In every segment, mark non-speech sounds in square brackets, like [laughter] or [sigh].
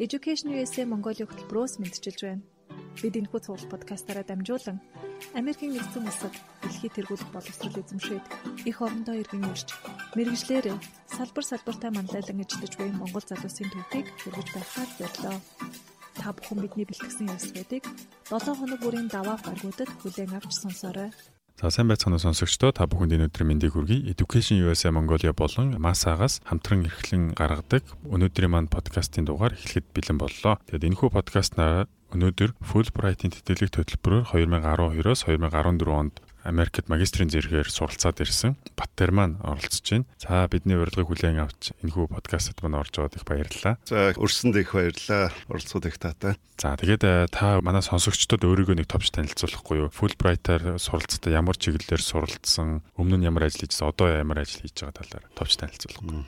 Education USA Mongolia хөтөлбөрөөс мэдчилж байна. Бид энэхүү цуглал подкастаараа дамжуулан Америкийн нэгдсэн улсад дэлхийд тэргуулах боловсрол эзэмшээд их орондоо иргэн ирж мэрэгжлэр салбар салбартаа мандайлан ажиллаж буй Монгол залуусын төвхийг хүргэж байхаар зорилоо. Та бүхэн бидний бэлтгэсэн ярилцлагыг 7 хоног бүрийн даваа гаргуудад хүлээн авч сонсоорой. За сайн байцгаана сонсогчдоо та бүхэнд энэ өдрийн мэндийг хүргэе. Education USA Mongolia болон Masagаас хамтран эрхлэн гаргадаг өнөөдрийн манд подкастын дугаар эхлэхэд бэлэн боллоо. Тэгэд энэхүү подкастнаа өнөөдөр Fulbright-ийн тэтгэлэг төлбөрөөр 2012-оос 2014 онд Америкт магистрийн зэрэгээр суралцаад ирсэн Баттер маань оролцож байна. За бидний урилгыг хүлээн авч энэхүү подкастт маань орж аваад их баярлалаа. За өрсөнд их баярлалаа. Оролцоод их таатай. За тэгээд э, та манай сонсогчдод өөрийгөө нэг товч танилцуулахгүй юу? Fulbright-аар суралцахдаа ямар чиглэлээр суралцсан, өмнө нь ямар ажил хийжсэн, одоо ямар ажил хийж байгаа талаар товч танилцуулахгүй.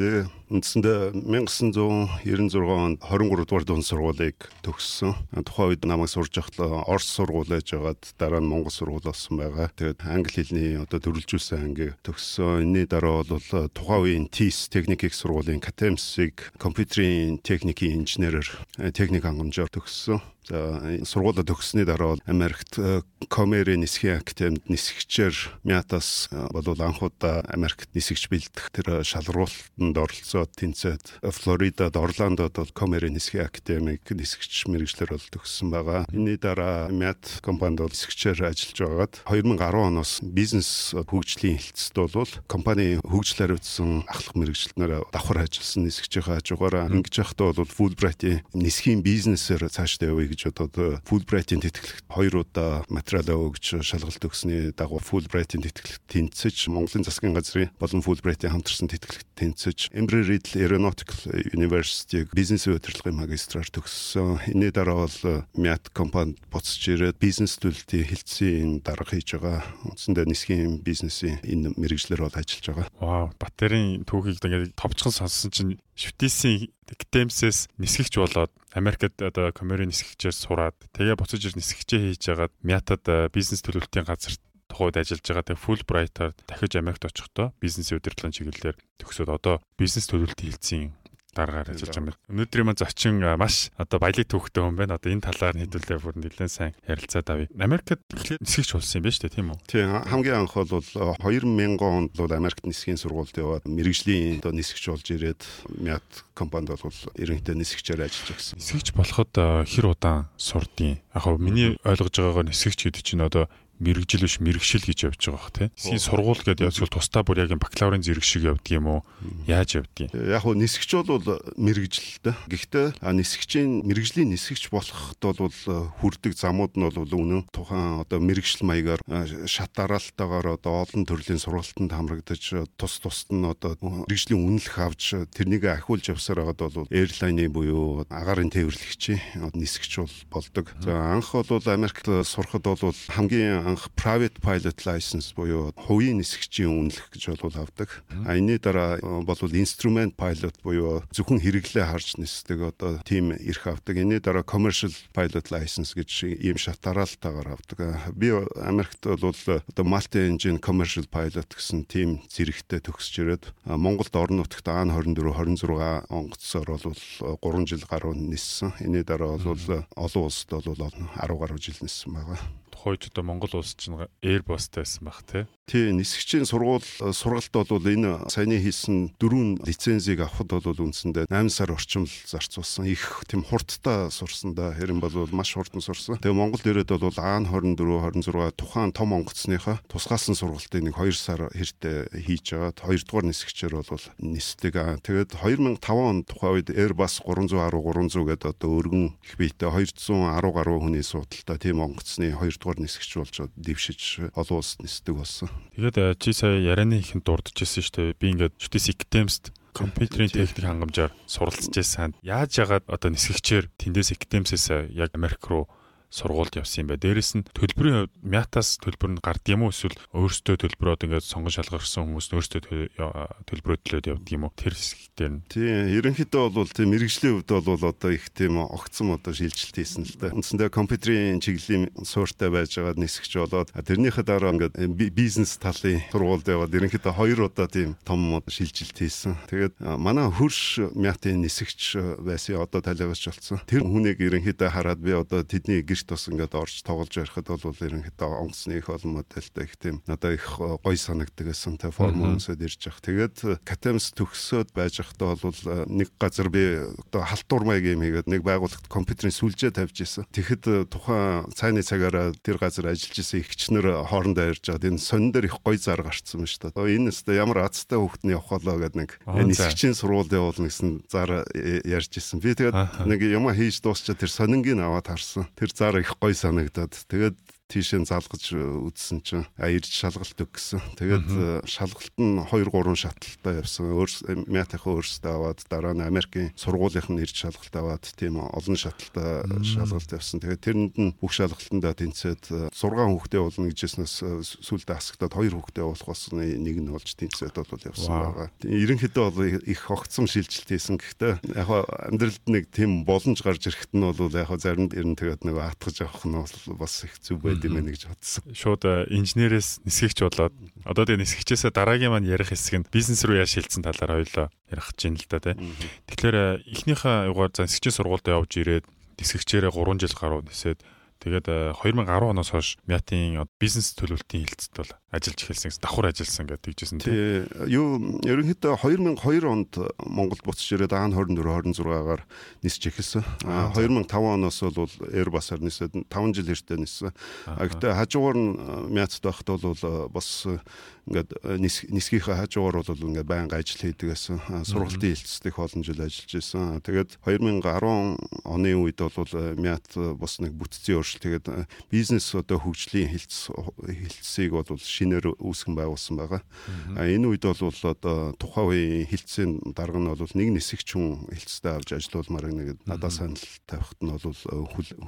Би үндсэндээ 1996 онд 23 дугаар дунд сургуулийг төгссөн. Тухайн үед намайг сурж байхад Орос сургууль ээж байгаад дараа нь Монгол сургууль болсон төгссөн байгаа. Тэгээд англи хэлний одоо дөрвөлжүүлсэн анги төгссөн. Энэний дараа бол тухайн үеийн TIS техник их сургуулийн Катемсиг компьютерийн техникийн инженерээр техник хангамжаар төгссөн. За сургуулаа төгссөний дараа Америкт Комерийн нисхийн академид нисгчээр Мятас болов анхудаа Америкт нисгч бэлдэх тэр шалралтанд оролцоод тэнцээд Флоридад Орландод бол Комерийн нисхийн академик нисгч мэрэгчлэр бол төгссөн байгаа. Энэний дараа Мят компанид бол нисгчээр ажиллаж байгаад 2010 оноос бизнес хөгжлийн хэлтсэд бол компани хөгжил хариуцсан ахлах мэрэгчлэнээр давхар ажилласан нисгчийнхаа хажуугаараа ингэж явахдаа бол Fulbright-ийн нисхийн бизнесээр цаашдаа явъя гэж одоо Fulbright-ийн тэтгэлэгт хоёр удаа материалаа өгч шалгалт өгсөний дагуу Fulbright-ийн тэтгэлэгт тэнцэж Монголын засгийн газрын болон Fulbright-ийн хамтарсан тэтгэлэгт тэнцэж Embry-Riddle Aeronautical University-г бизнес удирдлагын магистраар төгссөн. Энэний дараа бол Miat компанид буцаж ирээд бизнес төлөлтийн хилцээний дарга хийж байгаа. Үндсэндээ нисхийн бизнесийн энэ мэрэгжлэр бол ажиллаж байгаа. Вау, батарейн түүхийг ингээд товчхон сонссон чинь швтисийн Гтемсээс нисгэгч болоод Америкт одоо Комери нисгэгчээр сураад тэгээ буцаж ир нисгэгчээ хийж ягаад Мятад бизнес төлөвлөлтийн газар тухайд ажиллаж байгаа тэг Fulbright-аар дахиж Америкт очихдоо бизнесийн удирдлагын чиглэлээр төгсөөд одоо бизнес төлөвлөлтийн хэлтсийн дараагаар ажиллаж байгаа юм. Өнөөдрийн маань зочин маш одоо баялаг төвхтэй хүн байна. Одоо энэ талаар хэдүүлээ бүр нэлээд сайн ярилцаад авъя. Америкт эхлээд нисгэж болсон юм байна шүү дээ, тийм үү? Тийм. Хамгийн анх бол 2000 онд бол Америкт нисхийн сургуульд яваад мэрэгжлийн одоо нисгэж болж ирээд Мят компанид бол ерөнхийдөө нисгчээр ажиллаж байсан. Нисгэж болоход хэр удаан сурдیں۔ Яг нь миний ойлгож байгаагаар нисгэж гэдэг чинь одоо мэрэгжил биш мэрэгшил гэж явж байгаа бах тий. Сийн сургууль гэдэг явцвал тусдаа бүр яг бакалаврын зэрэг шиг явдаг юм уу? Яаж явдаг юм? Яг нь нисгч бол мэрэгжилтэй. Гэхдээ нисгчийн мэрэгжлийн нисгч болоход бол хүрдэг замууд нь бол үнэн тухайн одоо мэрэгжил маягаар шат дараалтаагаар одоо олон төрлийн сургалтанд хамрагдаж тус тусад нь одоо мэрэгжлийн үнэлэх авч тэрнийг ахиулж явсаар байгаад бол эйрлайны буюу агарын тээвэрлэгчийн нисгч бол болдог. За анх бол Америкт сурахад бол хамгийн анх private pilot license буюу хувийн нисгчийн үнэлэх гэж бол авдаг. А энэний дараа э, бол instrument pilot буюу зөвхөн хэрэглээ харж нисдэг одоо тийм эрх авдаг. Энэний дараа commercial pilot license гэж ийм шат дараалтаагаар авдаг. Би Америкт бол одоо multi engine commercial pilot гэсэн тийм зэрэгтэй төгсөж ирээд Монголд орон нутагт АН 24 26 онгоцсоор бол 3 жил гаруй ниссэн. Энэний дараа бол олон улсад бол 10 гаруй жил ниссэн байгаа хойд одоо Монгол улс чинь Airbus-тай байсан баг тий. Тий, нисгчийн сургууль сургалт бол энэ саяны хийсэн дөрвөн лицензийг авахд бол үндсэндээ 8 сар орчим л зарцуулсан. Их тийм хурдтай сурсан да. Хэрэн бол маш хурдан сурсан. Тэгээ Монгол ирээд бол АН 24 26 тухайн том онгоцныхаа тусгаасан сургалтыг нэг 2 сар хэртэ хийж агаад 2 дугаар нисгчээр бол нисдэг. Тэгээд 2005 он тухайн үед Airbus 310 300 гэдэг одоо өргөн их биетэй 210 гаруй хүний суудалтай тийм онгоцны 2 дугаар нисгч болж дэвшиж олон улс нисдэг болсон. Тэгээд э, чи сая ярианы ихэнд дурдж ирсэн шүү дээ. Би ингээд чүтээс Ictemst компьютерийн техник хангамжаар суралцж байсан. Яаж яагаад одоо нисгэгчээр тэндээс Ictemsээс яг Америк руу сургуульд явсан юм байна. Дээрэс нь төлбөрийн хувьд мятаас төлбөр нь гард юм уу эсвэл өөрсдөө төлбөрөд ингээд сонгон шалгарсан хүмүүс өөрсдөө төлбөрөө төлөөд явдаг юм уу? Тэр хэсэгтэр нь. Тийм, ерөнхийдөө бол тийм мэрэгжлийн хувьд бол одоо их тийм огцом одоо шилжилт хийсэн л да. Үндсэндээ компьютерийн чиглэлийн суурьтай байж байгаа нисгч болоод тэрнийхээ дараа ингээд бизнес талын сургуульд яваад ерөнхийдөө хоёр удаа тийм том шилжилт хийсэн. Тэгээд манай хөрш мятын нисгч байсан одоо талигач болсон. Тэр хүнийг ерөнхийдөө хараад би одоо тэдний гэрт бас ингээд орж тоглож ярихад бол ерөнхийдөө онгоцны их олон модельтэй их тийм надад их гоё санагддаг гэсэн тэ форм өнсөд ирж явах. Тэгээд Катемс төгсөөд байж байхдаа бол нэг газар би одоо халтур маяг юм хийгээд нэг байгууллагт компьютерийн сүлжээ тавьж исэн. Тэгэхэд тухайн цайны цагаараа тэр газар ажиллаж исэн ихчнэр хоорондоо ярьж байгаад энэ сонин дээр их гоё зар гарцсан байна шүү дээ. Энэ өстө ямар азтай хүүхдний явахлаа гэдэг нэг нисгчийн сургууль явуулна гэсэн зар ярьж исэн. Би тэгээд нэг юм хийж дуусчаа тэр сонингийн аваад харсан. Тэр зар их гоё санагдаад. Тэгээд тийшээ залгаж үзсэн чинь ирж шалгалт өгсөн. Тэгээд э, шалгалт нь 2 3 шатлалтай явсан. Өөр мятахаа өөрсдөө аваад дараа нь Америкийн сургуулийнх нь ирж шалгалт аваад тийм олон шатлалтай шалгалт явсан. Тэгээд тэрэнд нь бүх шалгалтандаа тэнцээд 6 хүүхдээ болно гэжсэнээс э, сүлдө асагтаад 2 хүүхдээ болох болсон нэг нь болж тэнцээд бол явсан байгаа. Ерөнхийдөө бол их огцом шилжилт хийсэн. Гэхдээ яг амьдралд нэг тийм боломж гарч ирэхэд нь бол яг зарим ер нь тэгээд нэг атгаж авах нь бас их зүг байд юм байна гэж бодсон. Шууд э, инженерээс нисгэгч болоод одоо тэгээ нисгэгчээсээ дараагийн маань ярих хэсэг нь бизнес руу яаж шилжсэн талаар хоёлоо ярих гэж байна л да тий. Тэгэхээр э, эхнийхээ югаар за нисгэгчийн сургуульд явж ирээд нисгэгчээрээ 3 жил гаруй нисээд Тэгээд 2010 э, оноос хойш Мятын бизнес төлөвлөлтийн хилцэд бол ажиллаж эхэлсэн давхар ажилласан гэдэг жисэн тийм. Юу ерөнхийдөө 2002 онд Монголд буцаж ирээд аан 24 26-гаар нисч эхэлсэн. 2005 оноос бол Airbus-аар нисээд 5 жил хэртэ ниссэн. Гэхдээ хажуугаар нь Мятд байхад бол бас ингээд нисгийнхээ хажуугаар бол ингээд байнга ажил хийдэг гэсэн. Сургалтын хилцдэг олон жил ажиллаж исэн. Тэгээд 2010 оны үед бол Мят бас нэг бүтцийн өөрчлөлт тэгээд бизнес одоо хөгжлийн хилц хилцсийг бол шинээр үүсгэн байгуулсан байгаа. А энэ үед бол одоо тухайн үеийн хилцсийн дарга нь бол нэг нисгч хүн хилцтэй авч ажиллаулмаар нэг надад санал тавихт нь бол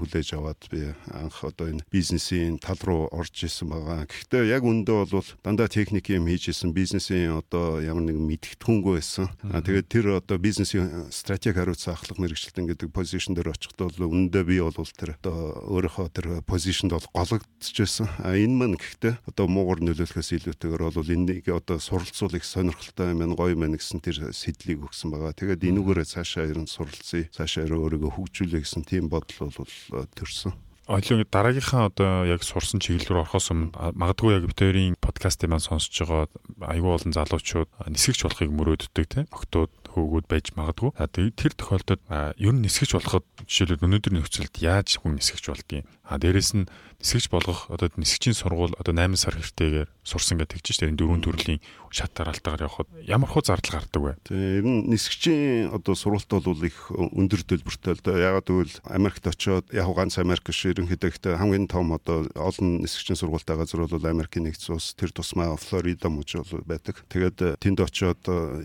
хүлээж аваад би анх одоо энэ бизнесийн тал руу орж исэн байгаа. Гэхдээ яг үндэ бол дандаа техник юм хийжсэн бизнесийн одоо ямар нэгэн мэдгэдэггүй байсан. А тэгээд тэр одоо бизнесийн стратеги хариуцсан ахлах мэрэгчлэлтэн гэдэг позишн дээр очихдоо үнэндээ би бол тэр одоо өөрийнхөө тэр позишнд бол гологдчихсэн. А энэ мань гэхдээ одоо муугар нөлөөлөхөөс илүүтэйгээр бол энийг одоо суралцуул их сонирхолтой юм гоё юм гэсэн тэр сэтлийг өгсөн байгаа. Тэгээд энүүгээрээ цаашаа ерэн суралцъя, цаашаа өөрийгөө хөгжүүлэх гэсэн тийм бодол бол төрсөн ойлоо дараагийнхаа одоо яг сурсан чиглэл рүү орохоос өмнө магадгүй яг битэрийн подкастыг маань сонсож байгаа аюул олон залуучууд нисгэж болохыг мөрөөддөг тийм октод хөөгүүд байж магадгүй. Тэр тохиолдолд ер нь нисгэж болоход жишээлбэл өнөөдрийн нөхцөлд яаж хүн нисгэж болдгийг А дээрэс нь нисгэж болгох одоо нисгчийн сургууль одоо 8 сар хүртэйгээр сурсан гэдэг чинь тэр дөрвөн төрлийн шат дараалтаагаар явхад ямар хуу зардал гардаг вэ? Ер нь нисгчийн одоо сургалт бол их өндөр төлбөртэй л да. Ягаад гэвэл Америкт очиод яг ганц Америк биш ерөнхийдөө хамгийн том одоо олон нисгчийн сургуультай газар бол Америкийн нэгдсэн улс тэр тусмаа Флорида мужи бол байдаг. Тэгээд тэнд очиод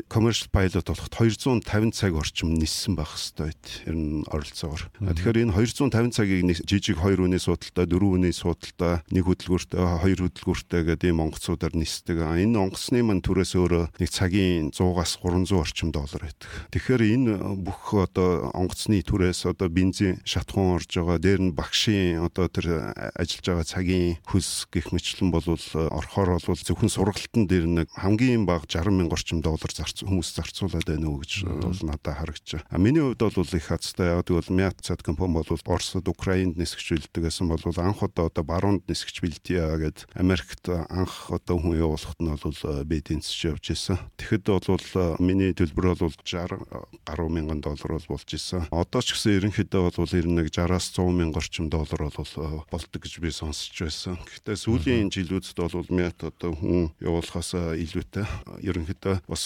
commercial pilot болоход 250 цаг орчим ниссэн байх хэвээр байт. Ер нь оролцоогоор. Тэгэхээр энэ 250 цагийг жижиг 2 өний судалтай, дөрвөн үний судалтай, нэг хөдөлгөөртэй, хоёр хөдөлгөөртэй гэдэг ийм онгоцуудаар нисдэг. Энэ онгоцны мань түрээс өөрөө нэг цагийн 100-аас 300 орчим доллар байдаг. Тэгэхээр энэ бүх одоо онгоцны түрээс одоо бензин шатхуун орж байгаа, дээр нь багшийн одоо тэр ажиллаж байгаа цагийн хөлс гих мэтлэн бол орхоор бол зөвхөн сургалтын дээр нэг хамгийн бага 60 мянга орчим доллар зарц хүмүүс зарцуулаад байна уу гэж бол надад харагдаж. А миний хувьд бол их хацтай яг тэгвэл Мят Цаткомпон бол Оросд Украинд нисгчүүлдэг байсан бол анх удаа одоо баруунд нисгэж бэлтээ гэд Америкт анх одоо хүн явуулахт нь бол э, би тэнцэж явж исэн. Тэгэхэд бол э, миний төлбөр бол 60 гаруй мянган доллар бол болж исэн. Одоо ч гэсэн ерөнхийдөө бол 91 60-аас 100 мянга орчим доллар бол э, болдог гэж би сонсч байсан. Гэхдээ сүүлийн жилүүдэд бол мят одоо хүн явуулахаас илүүтэй ерөнхийдөө бас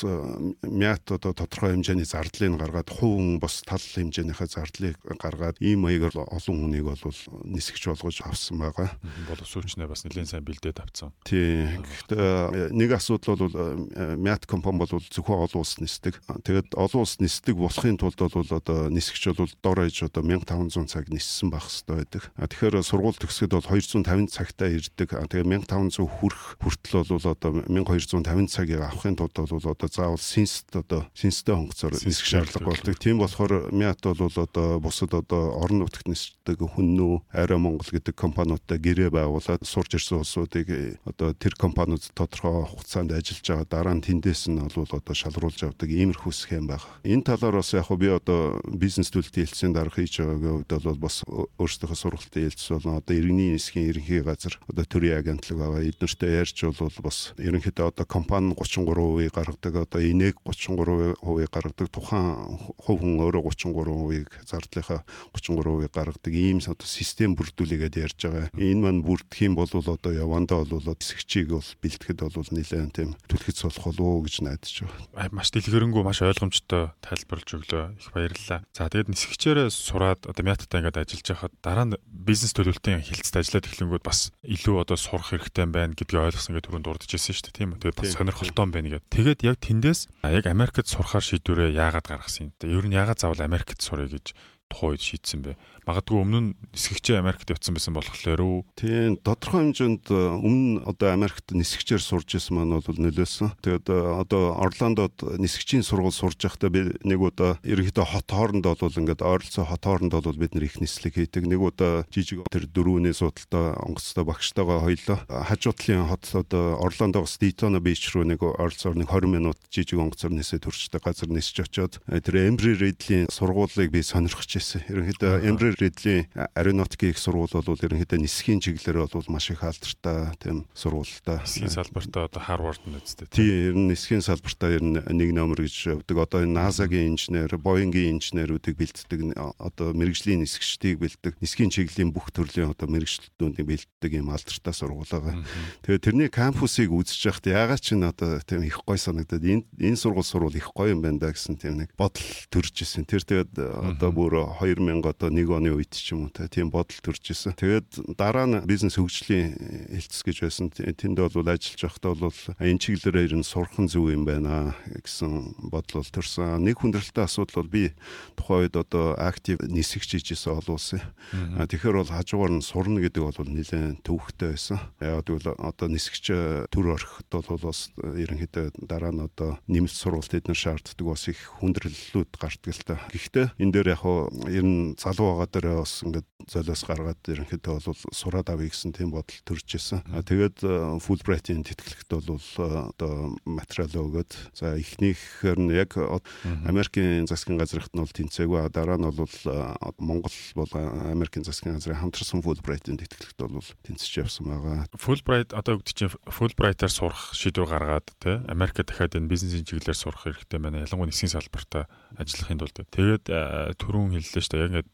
мят одоо тодорхой хэмжээний зардлыг гаргаад хувь бас тал хэмжээнийхээ зардлыг гаргаад ийм маягаар олон хүнийг бол нисгэж болгож авсан байгаа. Боловсруучнаа бас нэлээд сайн бэлдээд авсан. Тий. Тийм. Гэхдээ нэг асуудал бол мят компани бол зөвхөн олон улс нисдэг. Тэгээд олон улс нисдэг болохын тулд бол одоо нисгч бол дор ээж одоо 1500 цаг ниссэн байх хэрэгтэй байдаг. Тэгэхээр сургууль төгсгöd бол 250 цагтаа ирдэг. Тэгээд 1500 хүрэх хүртэл бол одоо 1250 цагийг авахын тулд бол одоо заавал синст одоо синстэй хонгоцоор нисэх шаардлага болдог. Тийм болохоор мят бол одоо бусад одоо орон нутагт нисдэг хүннүү арай Монгол гэдэг компаниудтай гэрээ байгуулад сурж ирсэн улсуудыг одоо тэр компаниуд тодорхой хугацаанд ажиллаж байгаа дараа нь тэндээс нь бол одоо шалруулж авдаг иймэрхүү схем баг. Энэ талаар бас яг би одоо бизнес төлөлтийн хэлтсийн дарга хийж байгаагийн хувьд бол бас өөрсдийнхөө сургалтын хэлтс бол одоо иргэний нисхийн ерөнхий газар одоо төрийн агентлаг байгаа. Эднэртэй ярьж бол бас ерөнхийдөө одоо компани 33% гаргадаг одоо инег 33% гаргадаг тухайн хувь хүн өөрөө 33%-ийг зардлынхаа 33%-ийг гаргадаг ийм систем бүрдүүлээгээд ярьж байгаа. Энэ маань бүрдэх юм бол одоо явандаа бол эсгчийг бол бэлтгэхэд бол нэлээд тийм түлхэц болох болов уу гэж найдаж байна. Маш дэлгэрэнгүй маш ойлгомжтой тайлбарлаж өглөө. Их баярлалаа. За тэгээд нисгчээрээ сураад одоо мяттай ингээд ажиллаж байхад дараа нь бизнес төлөвлөлтийн хилцэд ажиллаад эхлэнгүүд бас илүү одоо сурах хэрэгтэй байна гэдгийг ойлгосон гэдэг түрүүнд дурдж ирсэн шүү дээ тийм үү. Тэгээд бас сонирхолтой байна гэдэг. Тэгээд яг тэндээс яг Америкт сурахаар шийдвэрээ яагаад гаргасан юм. Ер нь яагаад заавал Америкт сурах гэж тухайн үед шийдсэн бэ? Магадгүй өмнө нь нисгэгчээ Америкт явцсан байсан болохоор үү? Тийм, тодорхой хэмжээнд э, өмнө одоо Америкт нисгэгчээр сурж исэн маань бол нөлөөсөн. Тэгээд э, одоо Орландод нисгэгчийн сургууль сурж байхдаа би нэг удаа ерөнхийдөө хот хооронд бол ингээд ойролцоо хот хооронд бол бид нар их нислэг хийдэг. Нэг удаа жижиг тэр дөрөвний судалтай онгоцтой багштайгаа хоёлоо хажуудлын хот одоо Орландоос Дитона бич рүү нэг ойролцоо нэг 20 минут жижиг онгоцоор нисээ төрчтэй газар нисэж очоод э, тэр Эмбри Редлийн сургуулийг би сонирхож байсан. Ерөнхийдөө Эмбри Редлийн аэронавтикийн их сургууль бол ерөнхийдөө нисхийн чиглэлээр бол маш их алдартай тийм сургуультай. Нисхийн салбартаа одоо Харвард нь үздэй. Тийм, ер нь нисхийн салбартаа ер нь нэг номер гэж явдаг. Одоо энэ NASA-гийн инженер, Boeing-ийн инженерүүдийг бэлддэг одоо мэрэгжлийн нисгчдийг бэлддэг. Нисхийн чиглэлийн бүх төрлийн одоо мэрэгчлүүдийг бэлддэг юм алдартай сургууль байгаа. Тэгээд тэрний кампусыг үзэж байхад ягаад ч н одоо тийм их гой санагдаад энэ энэ сургууль сурвал их гоё юм байна да гэсэн тийм нэг бодол төрж исэн. Тэр тэгээд одоо бүр 2000 одоо 1 оны үед ч юм уу тийм бодол төрж исэн. Тэгээд дараа нь бизнес хөгжлийн хэлтс гэж байсан. Тэнд бол ажиллаж байхдаа бол энэ чиглэлээр ер нь сурхан зүг юм байна гэсэн бодол төрсэн. Нэг хүндрэлтэй асуудал бол би тухайн үед одоо актив нисгэж ижсэн олуулсан. Тэгэхээр бол хажуугаар нь сурна гэдэг бол нэлээд төвөгтэй байсан. Яг тэгвэл одоо нисгэж төр орхиход бол бас ерөнхийдөө дараа нь одоо нэмэлт сурвалт эдгээр шаарддаг бас их хүндрэллүүд гардаг л та. Гэхдээ энэ дээр яг ер нь залуу дээрээ бас ингээд золиос гаргаад ерөнхийдөө бол сураад авъя гэсэн тийм бодол төрж исэн. Тэгээд Fulbright-ийн тэтгэлэгт бол одоо материал өгөөд за эхнийхээр нь яг Америкийн засгийн газрынхт нь бол тэнцээгүй дараа нь бол Монгол бол Америкийн засгийн газрын хамтарсан Fulbright-ийн тэтгэлэгт бол тэнцэж явсан байгаа. Fulbright одоо чинь Fulbright-аар сурах шийдвэр гаргаад тий Америкт дахиад энэ бизнесийн чиглэлээр сурах хэрэгтэй байна. Ялангуяа нисгийн салбартаа ажиллахын тулд. Тэгээд түрүүн хэллээ шүү дээ. Яг ингээд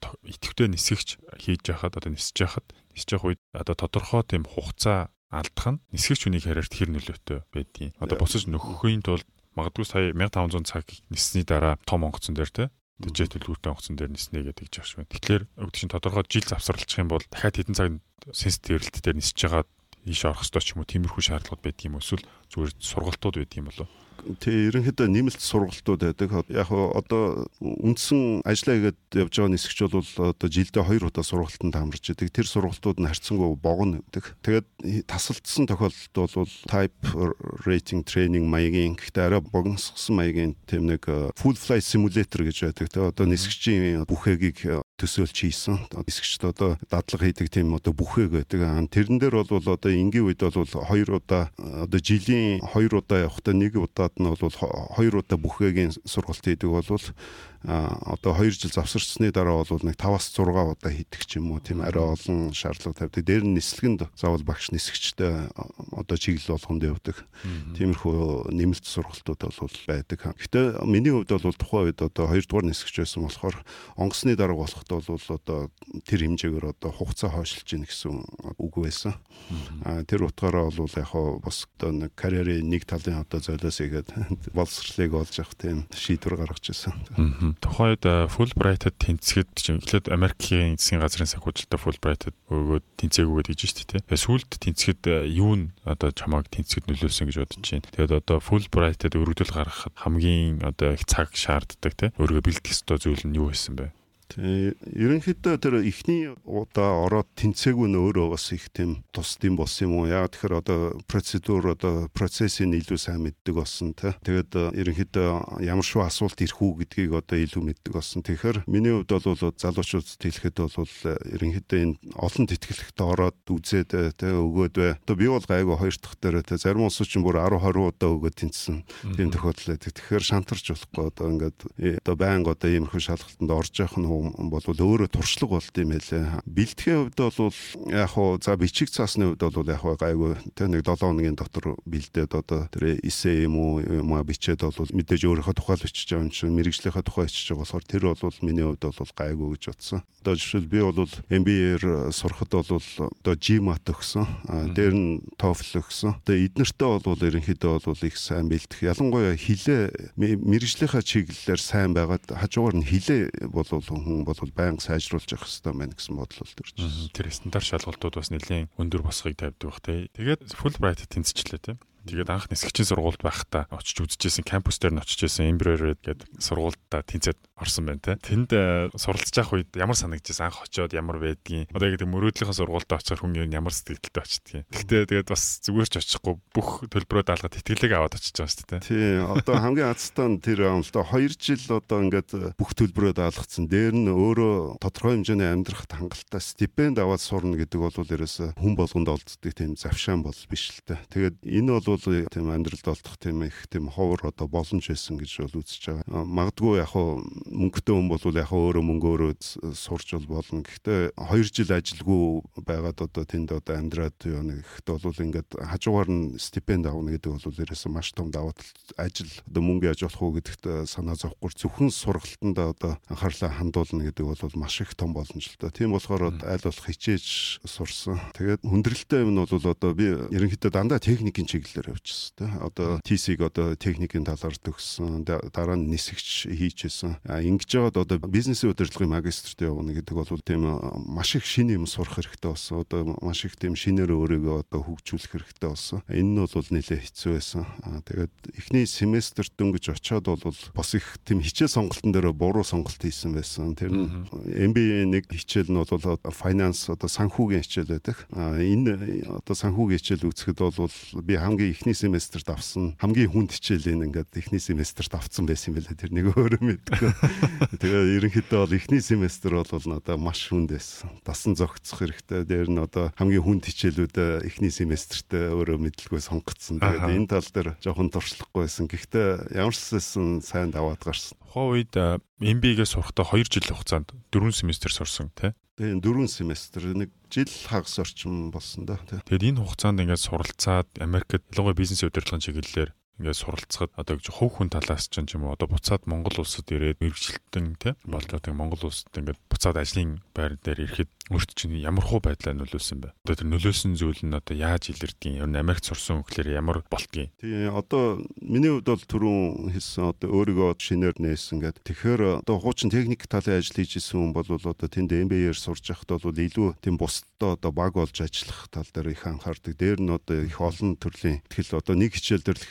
идэвхтэй нисгэж хийж яхад одоо нисэж яхад нисэж явах үед одоо тодорхой тийм хугацаа алдах нь нисгэгч хүний карьерт хэр нөлөөтэй байдгийг. Одоо босож нөхөхийн тулд магадгүй сая 1500 цаг ниссний дараа том онгоцон дээр те Тэжээ төлөвлөлтөй онгоцон дээр ниснэ гэдэг шиг байна. Тэгэхээр өгдөг чинь тодорхой жил завсарлах юм бол дахиад хэдэн цаг сенситиврэлт дээр нисэж байгаа ийш орох ёстой ч юм уу тиймэрхүү шаардлагууд байдаг юм эсвэл зүгээр сургалтууд байдаг юм болов уу? Тэг ерөнхийдөө нэмэлт сургалтууд байдаг. Яг одоо үндсэн ажиллаа хийгээд явж байгаа нисгч бол одоо жилдээ 2 удаа сургалтанд хамарч идэг. Тэр сургалтууд нь харьцангуй богино гэдэг. Тэгээд тасалдсан тохиолдолд бол type rating training маягийн гэхдээ арай богиносгосон маягийн тийм нэг э, full flight simulator гэж байдаг. Тэгээд одоо нисгчийн бүхэгийг төсөөлж хийсэн. Эсгчд одоо дадлага хийдэг тийм одоо бүхэг байдаг. Тэрэн дээр бол одоо энгийн үед бол хоёр удаа одоо жилийн хоёр удаа явахдаа нэг удаад нь бол хоёр удаа бүхэгийн сургалт хийдэг бол одоо 2 жил завсарчсны дараа бол нэг 5-аас 6 удаа хийдэг ч юм уу тийм арай олон шаардлага тавьдаг. Дээр нь нислэгэнд заавал багш нисгчтэй одоо чиглэл болгонд явдаг. Тиймэрхүү нэмэлт сургалтууд бол байдаг. Гэхдээ миний хувьд бол тухайн үед одоо 2 дугаар нисгч байсан болохоор онгоцны дарга болоход бол одоо тэр хэмжээгээр одоо хугацаа хойшилж гин гэсэн үг байсан. Тэр утгаараа бол яг хаа бас одоо нэг карьерийн нэг талын одоо золиос игээд [laughs] боловсрлыг олж авах тийм шийдвэр гаргаж ирсэн. Тухайд Fulbright-д тэнцэхэд чинь эхлээд Америкийн засгийн газрын санхүүжилтөд Fulbright-д өгөөд тэнцээгүйгээд гэж шүү дээ. Тэгээ сүүлд тэнцэхэд юу н одоо чамааг тэнцэхэд нөлөөсөн гэж бодож байна. Тэгээд одоо Fulbright-д өргөдөл гаргахад хамгийн одоо их цаг шаарддаг те өөрийгөө бэлтгэх ёстой зүйл нь юу байсан бэ? Ерөнхийдөө тэр ихний удаа ороод тэнцээгүй нь өөрөө бас их тийм тусдим болсон юм уу? Яа тэгэхээр одоо процедур одоо процессыг илүү сайн мэддэг болсон тий. Тэгээд э, ерөнхийдөө ямар шүү асуулт ирэх үү гэдгийг одоо илүү мэддэг болсон. Тэгэхээр миний хувьд бол залуучуудад хэлэхэд бол э, ерөнхийдөө энэ олон тэтгэлэгт ороод үзээд э, тий өгөөд бай. Одоо би бол гайгүй хоёр дахь дээр тий зарим улсууд ч бүр 10 20 удаа өгөөд тэнцсэн тийм тохиолдол байдаг. Тэгэхээр шантарч болохгүй одоо ингээд одоо байнга одоо иймэрхүү шалгалтанд орж явах нь бол өөрөө туршлага болд юм байлээ. Бэлтгэхийн хувьд бол яг хуу за бичиг цаасны хувьд бол яг гайгүй тэ нэг 7 хоногийн дотор бэлдээд одоо тэр эсэ юм уу юм а бичээд бол мэдээж өөрийнхөө тухай л бичиж байгаа юм чинь мэрэгжлийнхаа тухай бичиж байгаа болохоор тэр бол миний хувьд бол гайгүй гэж бодсон. Одоо жишээл би бол MBA-ээр сурахад бол одоо GMAT өгсөн. Дээр нь TOEFL өгсөн. Тэгээ эднэртээ бол ерөнхийдөө бол их сайн бэлдэх. Ялангуяа хилээ мэрэгжлийнхаа чиглэлээр сайн байгаад хажуугаар нь хилээ бол хүн бол байнга сайжруулж явах хэрэгтэй байна гэсэн бодол төрж байна. Тэр стандарт шалгалтууд бас нэлээд өндөр босхийг тавьдаг бах те. Тэгээд Fulbright тэнцвчлээ те. Тэгээд анх нисгчийн сургуульд байхдаа очиж үзчихсэн кампус дээр нь очижсэн Embraer гэдэг сургуульдаа тэнцээд орсон байна те. Тэнд э, суралцж явах үед ямар санагдчихсан анх очиод ямар байдгийг. Одоо яг гэдэг мөрөөдлийнхөө сургуульд очихоор хүн ямар сэтгэлдээ очдгийг. Гэхдээ тэгээд бас зүгээр ч очихгүй бүх төлбөрөө даалгаад итгэлэг аваад очиж байгаа шүү дээ. Тий. Одоо хамгийн азтан тэр амлаа 2 жил одоо ингээд бүх төлбөрөө даалгацсан. Дээр нь өөрөө тодорхой хэмжээний амьдрахад хангалттай стипенд аваад сурна гэдэг бол ерөөсө хүн болгонд олддог тийм завшаан бол биш л дээ. Тэгээд энэ бол тийм амьдралд олдох тийм их тийм ховор одоо боломж байсан гэж бол үзэж байгаа. Магадгүй яг хуу мөнгөтэй хүн бол яг өөрөө мөнгөөрөө сурч бол болно. Гэхдээ 2 жил ажилгүй байгаад одоо тэнд одоо амьдраад юу нэг гэхдээ бол ингээд хажуугаар нь стипенд авна гэдэг бол ерөөсөн маш том даваа тал ажил одоо мөнгө яаж болох уу гэдэгт санаа зовхгүй зөвхөн сургалтанд одоо анхаарлаа хандуулна гэдэг бол маш их том боломжтой. Тийм болохоор аль болох хичээж сурсан. Тэгээд хүндрэлтэй юм нь бол одоо би ерөнхийдөө дандаа техникийн чиглэлээр явчихсан. Тэ одоо TC-г одоо техникийн талаар төгссөн. Дараа нь нисгч хийчихсэн ингэж яваад одоо бизнесийн удирдлагын магистрт явна гэдэг бол тийм маш их шинэ юм сурах хэрэгтэй болсон. Одоо маш их тийм шинээр өөрийгөө одоо хөгжүүлэх хэрэгтэй болсон. Энэ нь бол нэлээд хэцүү байсан. Тэгээд эхний семестрт дөнгөж очиод бол бас их тийм хичээл сонголтын дээр буруу сонголт хийсэн байсан. Тэр MBA нэг хичээл нь бол finance одоо санхүүгийн хичээл байдаг. Энэ одоо санхүүгийн хичээл үзэхэд бол би хамгийн эхний семестрт авсан хамгийн хүнд хичээл энэ ингээд эхний семестрт авсан байсан юм байна. Тэр нэг өөрөө мэдгүй. [laughs] Тэгээ ерөнхийдөө бол эхний семестр бол надад маш хүнд байсан. Дасан зогцох хэрэгтэй. Дээр нь одоо хамгийн хүнд хичээлүүд эхний семестртээ өөрөө мэдлгүй сонгогдсон. Тэгээд энэ тал дээр жоохон туршлахгүй байсан. Гэхдээ ямар ч байсан сайн даваад гарсан. Тухайн үед MBA-гээ сурахдаа 2 жил хугацаанд 4 семестр сурсан тий. Тэгээ 4 семестр нэг жил хагас орчим болсон да. Тэгээд энэ хугацаанд ингээд суралцаад Америкт ялангуяа бизнесийн удирдлагын чиглэлээр ингээд суралцахад одоо гэж хөв хүн талаас ч юм уу одоо буцаад Монгол улсад ирээд мэрэгчлэлтэн тий болж байгаа Монгол улсад ингээд буцаад ажлын байр дээр ирэхэд өөрт чинь ямар хуу байдлаа нөлөөсөн бэ? Одоо тэр нөлөөсөн зүйл нь одоо яаж илэрдгийг ер нь Америкт сурсан хөлөөр ямар болтгийг. Тий одоо миний хувьд бол түрүүн хэлсэн одоо өөрийгөө шинээр нээсэн гэдэг. Тэгэхээр одоо хуучин техник талын ажил хийж исэн хүн бол одоо тэнд MBA-ээр сурж байхад бол илүү тийм бусдаа одоо баг болж ажиллах тал дээр их анхаардаг. Дээр нь одоо их олон төрлийн ихтгэл одоо нэг хичээл дээр л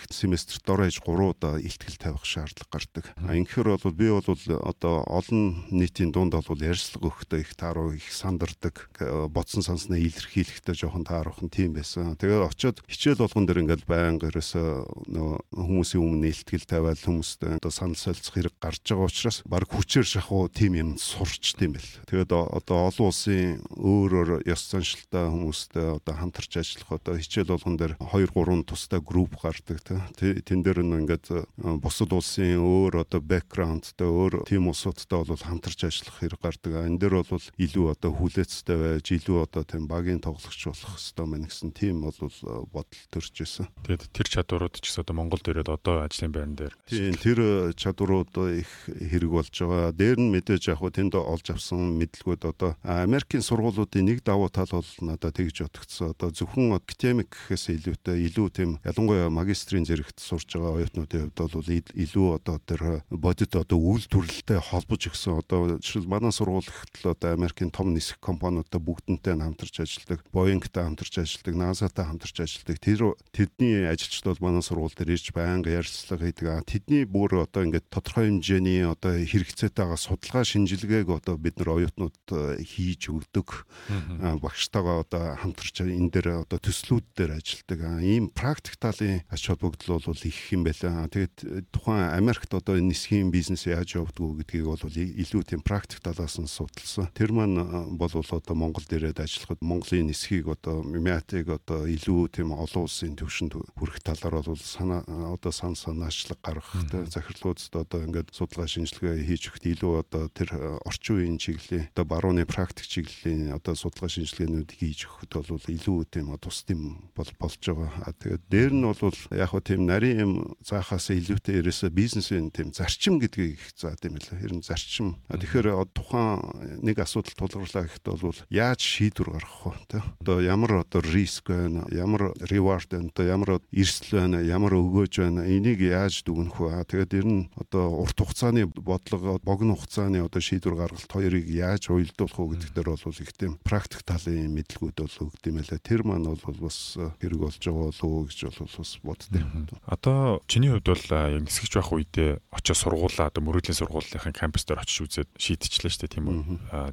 дор хаяж 3 удаа ихтгэл тавих шаардлага гардаг. Ингэхээр бол би бол одоо олон нийтийн дунд бол ярьцлага өгөхдөө их тааруу их санд ядардаг бодсон санснаа илэрхийлэхдээ жоохон таарахын тийм байсан. Тэгээд очиод хичээл болгон дээр ингээл байнга ерөөсөө нөгөө хүмүүсийн өмнө нээлтгэл тавиал хүмүүстэй одоо санал солилцох хэрэг гарч байгаа учраас баг хүчээр шахуу тийм юм сурч тийм бэл. Тэгээд одоо олон улсын өөр өөр ёс заншилтай хүмүүстэй одоо хамтарч ажиллах одоо хичээл болгон дээр 2 3 тустай групп гардаг тэн дээр нь ингээд бусад улсын өөр одоо бэкграундтай өөр тийм улсуудтай бол хамтарч ажиллах хэрэг гардаг. Энэ дээр бол илүү одоо хүл хүлээцтэй байж илүү одоо тийм багийн тоглогч болох хэвээр мэн гэсэн тийм бол э, бодол төрж исэн. Тэгээд тэр чадварууд ч гэсэн одоо Монголд ирээд одоо ажлын байран дээр. Тийм тэр чадварууд их хэрэг болж байгаа. Дээр нь мэдээж яг хуу тэнд олж авсан мэдлгүүд одоо Америкийн сургуулиудын нэг давуу тал бол надад тэгж бодогдсон. Одоо зөвхөн академик гэхээс илүүтэй илүү тийм ялангуяа магистрийн зэрэгт Америкт сурж байгаа оюутнуудын хувьд бол илүү одоо тэр бодит одоо үйлдвэрлэлтэй холбож өгсөн одоо жишээл манай сургуульд л одоо Америкийн том нисэх компаниудтай бүгднтэй хамтарч ажилладаг, Boeing-тай хамтарч ажилладаг, NASA-тай хамтарч ажилладаг. Тэр тэдний ажилчид бол манай сургууль дээр ирж байнга ярилцлага хийдэг. Тэдний бүр одоо ингээд тодорхой хэмжээний одоо хэрэгцээтэй байгаа судалгаа шинжилгээг одоо бид нар оюутнууд хийж өгдөг. Багштайгаа одоо хамтарч энэ дээр одоо төслүүд дээр ажилладаг. Ийм практик талын ач холбогдол бол их юм байлаа. Тэгээд тухайн Америкт одоо нисхийн бизнес яаж явагддаг гэдгийг бол илүү тийм практик талаас нь судалсан. Тэр маань бол одоо Монголд ирээд ажиллахад Монголын нисхийг одоо мятыг одоо илүү тийм олон улсын төвшөнд хүрэх талаар бол санаа одоо сан санаачлаг гаргах захирлуудад одоо ингээд судалгаа шинжилгээ хийж өгт илүү одоо тэр орчин үеийн чиглэлийн одоо барууны практик чиглэлийн одоо судалгаа шинжилгээнүүд хийж өгөхөд бол илүү тийм тус тийм бол болж байгаа. Тэгээд дээр нь бол яг хөө тийм нарийн юм заахаас илүүтэй ерөөсө бизнесийн тийм зарчим гэдгийг заад юм л хэрэн зарчим. Тэгэхээр тухайн нэг асуудал тулгуурлаа гэхэд бол яаж шийдвэр гаргах вэ. Одоо ямар одоо риск байна, ямар reward байна, одоо ямар эрсдэл байна, ямар өгөөж байна. Энийг яаж дүгнэх вэ? Тэгээд ер нь одоо урт хугацааны бодлого, богино хугацааны одоо шийдвэр гаргалт хоёрыг яаж уялдуулах вэ гэдэг дээр бол их тийм практик талын мэдлгүүд бол өгд юм байлаа. Тэр маань бол бас хэрэг болж байгаа болов уу гэж бол бас боддтой. Одоо чиний хувьд бол яг нисгэж байх үедээ очиж сургуулаа одоо мөрөөдлийн сургуулийн кампус дээр очиж үзээд шийдчихлээ шүү дээ тийм үү.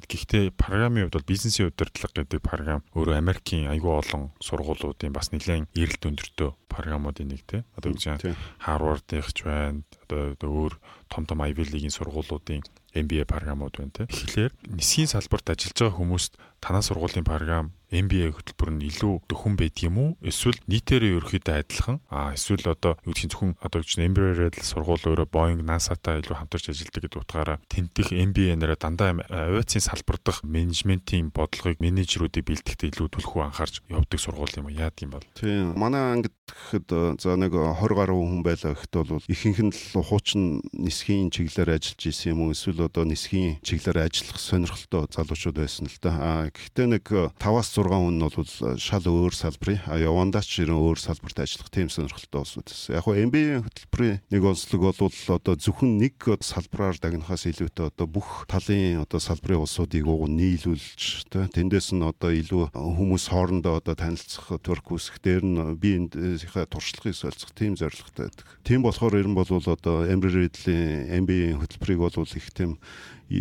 Гэхдээ програмын хувьд бол бизнесийн удирдлага гэдэг програм өөрөө Америкийн аюул олон сургуулиудын бас нэлээд эрэлт өндөртөө програмуудын нэг те. Одоо гэж Харвардынх ч байна. Одоо өөр том том Ivy League-ийн сургуулиудын MBA програмууд байна те. Тэгэхээр нисхийн салбарт ажиллаж байгаа хүмүүст танаа сургуулийн програм MBA хөтөлбөр нь илүү дөхөн байд юм уу? Эсвэл нийтээрээ ерөөхдөө адилхан? Аа эсвэл одоо юу гэх зөвхөн одоо гэж Embry-Riddle сургууль өөрөө Boeing, NASA-тай илүү хамтарч ажилладаг гэдэг утгаараа тентих MBA нэрээ дандаа авиацийн салбар дахь менежментийн бодлогыг менежерүүдийг бэлтгэхдээ илүү түлхүү анхаарч явдаг сургууль юм? Яад юм бол? Тийм. Манай ангид гэхэд за нэг 20 гаруй хүн байлаа гэхэд бол ихэнх нь л хуучин нисхийн чиглэлээр ажиллаж исэн юм уу? Эсвэл одоо нисхийн чиглэлээр ажиллах сонирхолтой залуучууд байсан л да. Аа гэхдээ нэг 5-аас 6 хүн нь бол шал өөр салбарын явандаач ирэн өөр салбарт ажиллах тийм сонирхолтой улсууд байсан. Яг нь MBA хөтөлбөрийн нэг онцлог бол одоо зөвхөн нэг салбараар дагнахаас илүүтэй одоо бүх талын одоо салбарын улсуудыг уг нийлүүлж тэ тэндээс нь одоо илүү хүмүүс хоорондоо одоо танилцах төрк үүсэх дээр нь биеийнхээ туршлагыг солилцох тийм зорилготой байдаг. Тийм болохоор ер нь бол одоо Embry-Riddle-ийн MBA хөтөлбөрийг бол их тийм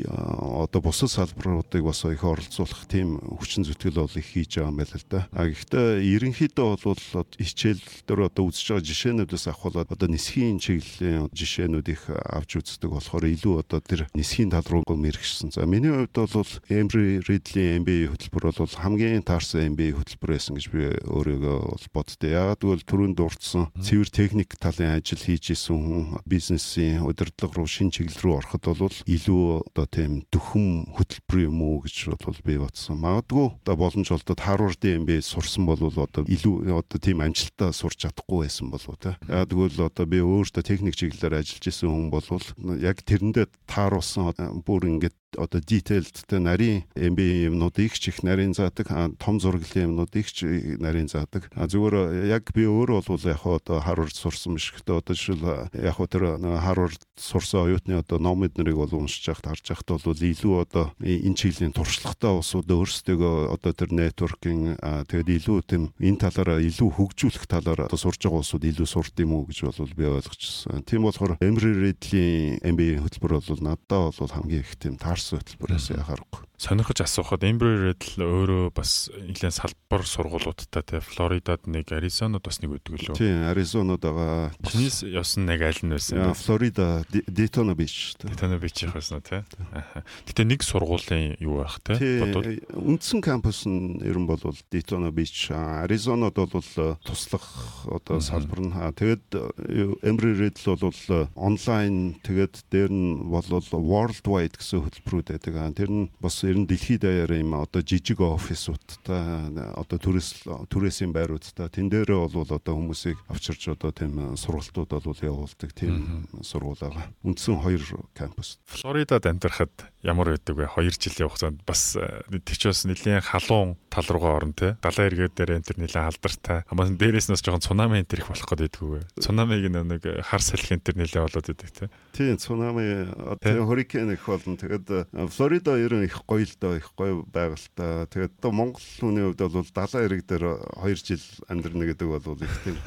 одоо бусад салбаруудыг бас их оролцуулах тийм хүчин зүтгэл бол их хийж байгаа юм байна л да. А гэхдээ ерөнхийдөө бол хичээл дээр одоо үзэж байгаа жишээнүүдээс авахлаад одоо нисхийн чиглэлийн жишээнүүд их авч үздэг болохоор илүү одоо тэр нисхийн тал руу мэрэгшсэн. За миний хувьд бол Embry Riddle-ийн MBA хөтөлбөр бол хамгийн таарсан MBA хөтөлбөр байсан гэж би өөрийгөө бол боддоо. Яагаад гэвэл түрүүнд дурдсан цэвэр техник талын ажил хийж исэн хүн бизнесийн удирдлага руу шин чиглэл рүү ороход бол илүү одоо тийм дөхөм хөтөлбөр юм уу гэж бол би бодсон. Магадгүй одоо боломж олдод Харвардын MBA сурсан бол одоо илүү одоо тийм амжилттай сурч чадахгүй байсан болов те. Яг тэгвэл одоо би өөртөө техник чиглэлээр ажиллаж исэн хүн бол яг тэрэндээ тааруулсан бүр ингээд одоо detailed тэ нарийн MB юмнууд их ч их нарийн заадаг том зураглалын юмнууд их ч нарийн заадаг зүгээр яг би өөрөө бол яг одоо Harvard сурсан биш гэхдээ одоо жишээл яг тэр Harvard сурсан оюутны одоо номид нарыг бол уншиж байхад харж байхад бол илүү одоо энэ чиглэлийн туршлагатай улсууд өөрсдөө одоо тэр networking тэгээд илүү тийм энэ талаараа илүү хөгжүүлэх талаар одоо сурж байгаа улсууд илүү сурд юм уу гэж бол би ойлгочихсон. Тийм болохоор Emory Ridley MBA хөтөлбөр бол надад бол хамгийн их тийм таарсан орсон хөтөлбөрөөс яхаарахгүй сонирхож асуухад Embry Riddle өөрөө бас нэлээд салбар сургуулиудтай те Флоридад нэг Аризонод бас нэг өгдөг лөө. Тийм, Аризонод байгаа. Чинийс явсан нэг аль нь байсан? Флорида, Daytona Beach. Daytona Beach явах байсан те. Гэтэ нэг сургуулийн юу байх те? Бодвол үндсэн кампус нь ер нь бол Daytona Beach, Аризонод бол туслах одоо салбар нь. Тэгээд Embry Riddle бол онлайн тэгээд дээр нь бол worldwide гэсэн хөтөлбөрүүд байдаг. Тэр нь бас ер нь дэлхийд даяараа юм одоо жижиг офисуудтай одоо төрөөс төрөөсийн байруудтай тэн дээрээ бол одоо хүмүүсийг авчирч одоо тийм сургалтууд бол явуулдаг тийм сургууль байгаа. Үндсэн хоёр кампус. Флоридад амьдрахад ямар байдаг вэ? 2 жилийн хугацаанд бас тэг ч бас нэлийн халуун тал руугаа орно те. Далайн эргээд дээр энэ төр нэлийн алдартай. Хамаас дээрээс нь жоохон цунами энэ төр их болох гээд байдгүй. Цунамиг нэг хар салхин төр нэлээ болоод байдаг те. Тийм цунами одоо хурикан их болно. Тэгээд Флорида ер нь их гоё л доо их гоё байгальтай. Тэгээд одоо Монгол хүний хувьд бол далайн эрэг дээр 2 жил амьдрна гэдэг бол их тийм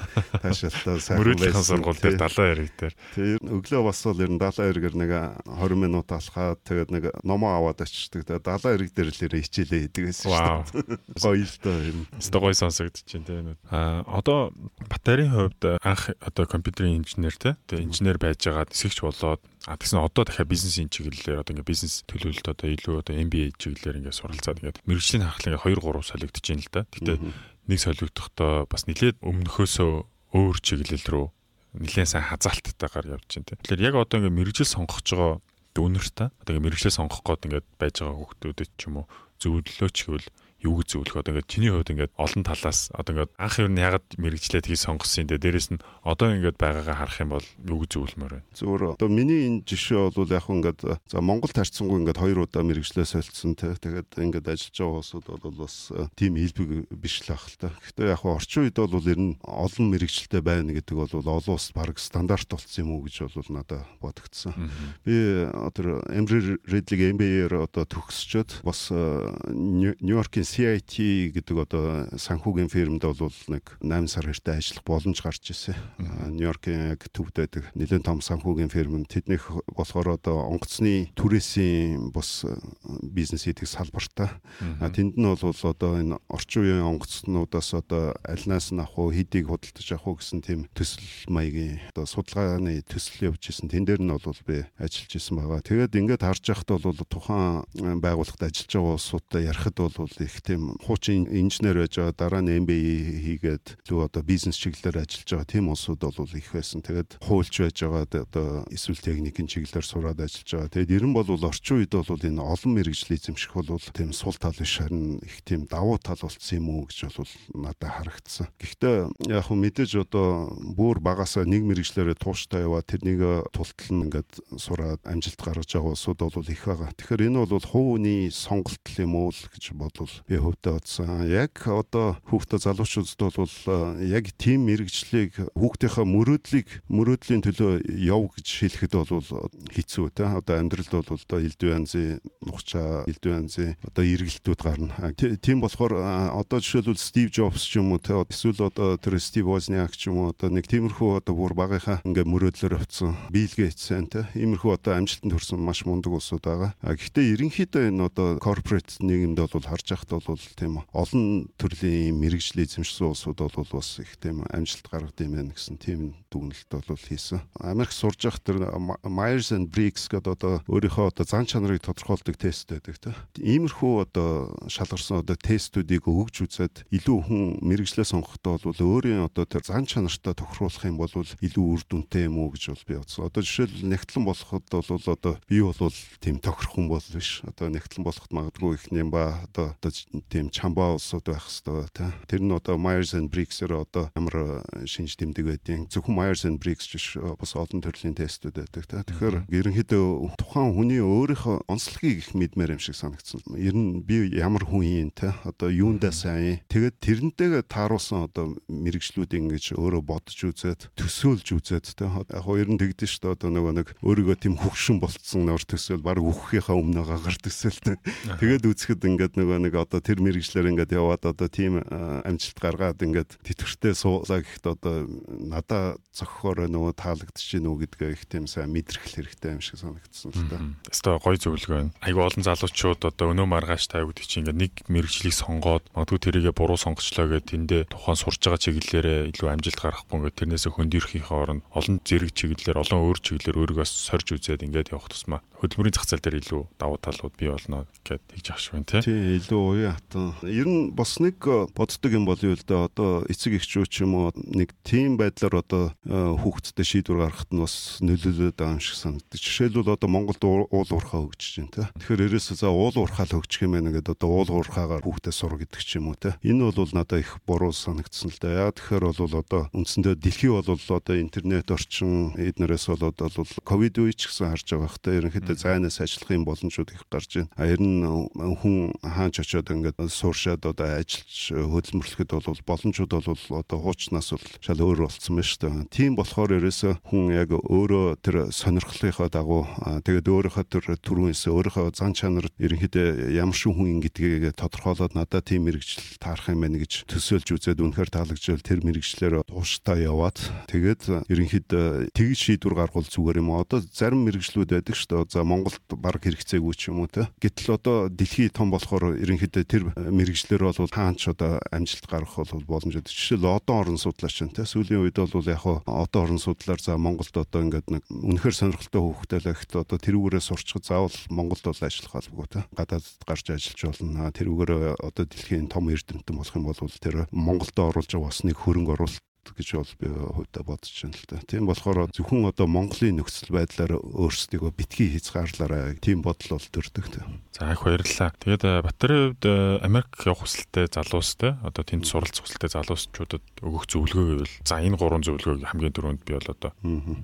таашаалтай [laughs] сайхан байсан. сургууль дээр далайн эрэг дээр. Тэгээд өглөө бас бол ер нь далайн эрэгээр нэг 20 минут алхаад тэгээд нэг номоо аваад очдөг. Тэгээд далайн эрэг дээр л хичээлээ хийдэг гэсэн шүү дээ. Гоё л доо юм. Өстө гоё сонсогдож байна тийм. Аа одоо батарейн хувьд анх одоо компьютерийн инженер. Тэгээ инженер байж байгаа нисгэгч болоод А тэгсэн одоо дахиад бизнесийн чиглэлээр одоо ингээ бизнес төлөвлөлт одоо илүү одоо MBA чиглэлээр ингээ суралцаад ингээд мэрэгжлийн хахлын 2 3 солигдож байна л да. Гэтэ нэг солигдохдоо бас нилээд өмнөхөөсөө өөр чиглэл рүү нилээн сайн хазаалттайгаар явж байна. Тэгэхээр яг одоо ингээ мэрэгжил сонгож байгаа дүүнертэй одоо ингээ мэрэгжлээ сонгох гээд ингээд байж байгаа хүүхдүүдэд ч юм уу зөвлөлөөч гэвэл юу гэж зөвлөх одоо ингээд чиний хувьд ингээд олон талаас одоо ингээд анх юу нь ягаад мэрэгчлээ тгий сонгосон юм дэ дээрэс нь одоо ингээд байгаагаа харах юм бол юу гэж зөвлөмөр вэ? Зүгээр одоо миний энэ жишээ бол яг ингээд за Монгол тарцсангүй ингээд хоёр удаа мэрэгчлээ солилцсон те тэгээд ингээд ажиллаж байгаа улсууд бол бас э, тийм хэлбэг биш л ах л та. Гэхдээ яг орчин үед бол ер нь олон мэрэгчлээ байна гэдэг бол олон улс баг стандарт болсон юм уу гэж бол надад бодогдсон. Би одоо Эмри Редлиг MBA-ээр одоо төгсчөөд бас Нью-Йоркийн CIT гэдэг одоо санхүүгийн фирмд бол нэг 8 сар хэртэ ажиллах боломж гарч ирсэн. Нью-Йоркийн яг төвд байдаг нэлээд том санхүүгийн фирм тэднийх болохоор одоо онгоцны түрээсийн бус бизнес хийдэг салбартай. А тэнд нь бол одоо энэ орчин үеийн онгоцнуудаас одоо альнаас нь авах уу, хэдийг худалдаж авах уу гэсэн тийм төсөл маягийн одоо судалгааны төсөл явж исэн. Тэн дээр нь бол би ажиллаж исэн байгаа. Тэгээд ингээд харж байхад бол тухайн байгууллагад ажиллаж байгаа улсуудтай ярихад бол их их тийм хуучин инженер байж байгаа дараа нь MBA хийгээд лүү одоо бизнес чиглэлээр ажиллаж байгаа тийм улсууд бол их байсан. Тэгээд хуульч байж байгаа одоо эсвэл техникийн чиглэлээр сураад ажиллаж байгаа. Тэгээд ер нь бол орчин үед бол энэ олон мэрэгжил эзэмших бол тийм сул тал биш харин их тийм давуу тал болцсон юм уу гэж бол надад харагдсан. Гэхдээ яг хөө мэдээж одоо бүр багасаа нэг мэрэгжлээрээ тууштай яваа тэрнийг тултал нь ингээд сураад амжилт гаргаж байгаа улсууд бол их байгаа. Тэгэхээр энэ бол хувийн сонголт юм уу гэж бодвол би хөвдө бодсон. Яг одоо хүүхдээ залуучуудад бол э, яг тийм мэрэгжлийг хүүхдийнхээ мөрөөдлийг мөрөөдлийн төлөө яв гэж хэлэхэд бол хэцүү те. Одоо амьдралд бол одоо элдв янзын нухчаа элдв янзын одоо эргэлтүүд гарна. Тийм болохоор одоо жишээлбэл Стив Джобс ч юм уу те эсвэл одоо тэр Стив Возняк ч юм уу одоо нэг тиймэрхүү одоо бүр багынхаа ингээ мөрөөдлөөр авцсан сайн те. Иймэрхүү одоо амжилтанд хүрсэн маш мундаг улсууд байгаа. Гэхдээ ерөнхийдөө энэ одоо корпорат нийгэмд бол харж байхад бол тийм олон төрлийн мэрэгжил эзэмшсэн улсууд бол бас их тийм амжилт гаргад юм байна гэсэн тийм дүгнэлт бол хийсэн. Америк сурж явах тэр Myers and Briggs гэдэг одоо өөрийнхөө одоо зан чанарыг тодорхойлдог тест байдаг тийм. Иймэрхүү одоо шалгарсан одоо тестүүдийг өгж үзээд илүү хүн мэрэгжлээ сонгохдоо бол өөрийн одоо тэр зан чанартаа тохируулах юм бол илүү үр дүнтэй юм уу гэж бол би бодсон. Одоо жишээл нэгтлэн болоход бол одоо би бол тийм тохирох хүн бол биш. Одоо нэгтлэн болоход магадгүй их юм ба одоо одоо тийм чамбаа улсууд байх хэвээр тий. Тэр нь одоо Myers and Briggs-ээр одоо ямар э, шинж тэмдэг байдیں۔ Зөвхөн Myers and Briggs биш бас олон төрлийн тестүүд байдаг тий. Тэгэхээр ерөнхийдөө тухайн хүний өөрийнхөө онцлогийг их мэдмээр юм шиг санагдсан. Ер нь би ямар хүн юм тий. Одоо юундаа сайн. Тэгээд тэрнтэйгээ тааруулсан одоо мэрэгчлүүд ингэж өөрөө бодож үзээд төсөөлж үзээд тий. Яг хоо ер нь тэгдэж шүү дээ. Одоо нөгөө нэг өөрийгөө тийм хөвшин болцсон нөр төсөөл баг үххийнхаа өмнө гагаар төсөөлтэй. Тэгээд үзэхэд ингээд нөгөө нэг одоо тэр мэрэгчлэр ингээд яваад одоо тийм амжилт гаргаад ингээд тэтгэвртэй суулаа гэхэд одоо надаа зохихоор нөгөө таалагдчих гинүү гэдгээ их тийм сайн мэдрэх хэрэгтэй юм шиг санагдсан л та. Өстой гой зөвлөгөө байна. Айгу олон залуучууд одоо өнөө маргааш таа гэдэг чинь ингээд нэг мэрэгчлийг сонгоод магадгүй тэрийгэ буруу сонгочлоо гэдэг тэндээ тухайн сурж байгаа чиглэлээрээ илүү амжилт гаргахгүй ингээд тэрнээсээ хөндөрхийн оронд олон зэрэг чиглэлээр олон өөр чиглэлээр өөрийгөө сорж үзээд ингээд явах тусмаа хөдөлмөрийн зах зээл дээр илүү давуу талууд бий болно гэд тэгж ахш байна тий. Тий илүү Сүрийн хатан. Ер нь бас нэг боддог юм уу л да одоо эцэг эхчүүд ч юм уу нэг тийм байдлаар одоо хүүхдтэй шийдвэр гаргахад нь бас нөлөөлөд байгаа юм шиг санагдаж. Жишээлбэл одоо Монголд уул уурхаа хөгжиж байна те. Тэгэхээр ерөөсөө за уул уурхаа л хөгжих юм байна гэдэг одоо уул уурхаагаар хүүхдээ сур гэдэг ч юм уу те. Энэ бол надад их буруу санагдсан л да. Яг тэгэхээр бол одоо үндсэндээ дэлхий бол одоо интернет орчин эднэрээс болоод бол ковид үе ч гэсэн харж байгаа хта ерөнхийдөө зайнаас ажиллах юм боломжууд их гарч байна. А ер нь хүн хаач очиод ингээд сууршаад одоо ажиллаж хөдөлмөрлөхөд бол боломжууд бол одоо хуучнаас бол шал өөр болцсон байна шүү дээ. Тийм болохоор ерөөсө хүн яг өөрөө тэр сонирхлынхаа дагуу тэгээд өөрийнхөө тэр түрүүнээс өөрийнхөө зан чанар ерөнхийдөө ямар шиг хүн гэдгийг тодорхойлоод надад тийм мэрэгжил таарах юм байна гэж төсөөлж үзээд үнэхээр таалагджэл тэр мэрэгчлэр тууштай яваад тэгээд ерөнхийдөө тэгж шийдвэр гаргуул зүгээр юм. Одоо зарим мэрэгжлүүд байдаг шүү дээ. За Монголд баг хэрэгцээгүй ч юм уу те. Гэтэл одоо дэлхий том болохоор ерөнхийдөө тэр мэрэгжлэр бол хаанч одоо амжилт гаргах бол боломжтой. Жишээл одоо орон судлаач те. Сүүлийн үед бол яг хаа одоо орон судлаар за Монголд одоо ингээд нэг үнэхээр сонирхолтой хүүхдээ л ихт одоо тэрүүгээрээ сурчхад заавал Монголд бол ажиллах албагүй те. Гадаадд гарч ажиллаж болно. Тэрүүгээр одоо дэлхийн том эрдэмтэн болох юм бол тэр Монголд оруулж байгаа бас нэг хөрөнгө оруулалт гэж бол би хувьдаа бодож байна л да. Тийм болохоор зөвхөн одоо Монголын нөхцөл байдлаар өөрсдийгөө битгий хязгаарлаарай. Тийм бодол бол төрдөг. За их баярлалаа. Тэгээд э, Батарын хувьд э, Америк явах хүсэлтэй залуустай одоо тэнд суралц хүсэлтэй залуусчуудад өгөх зөвлөгөө гэвэл за энэ гурван зөвлөгөөг хамгийн түрүүнд би бол одоо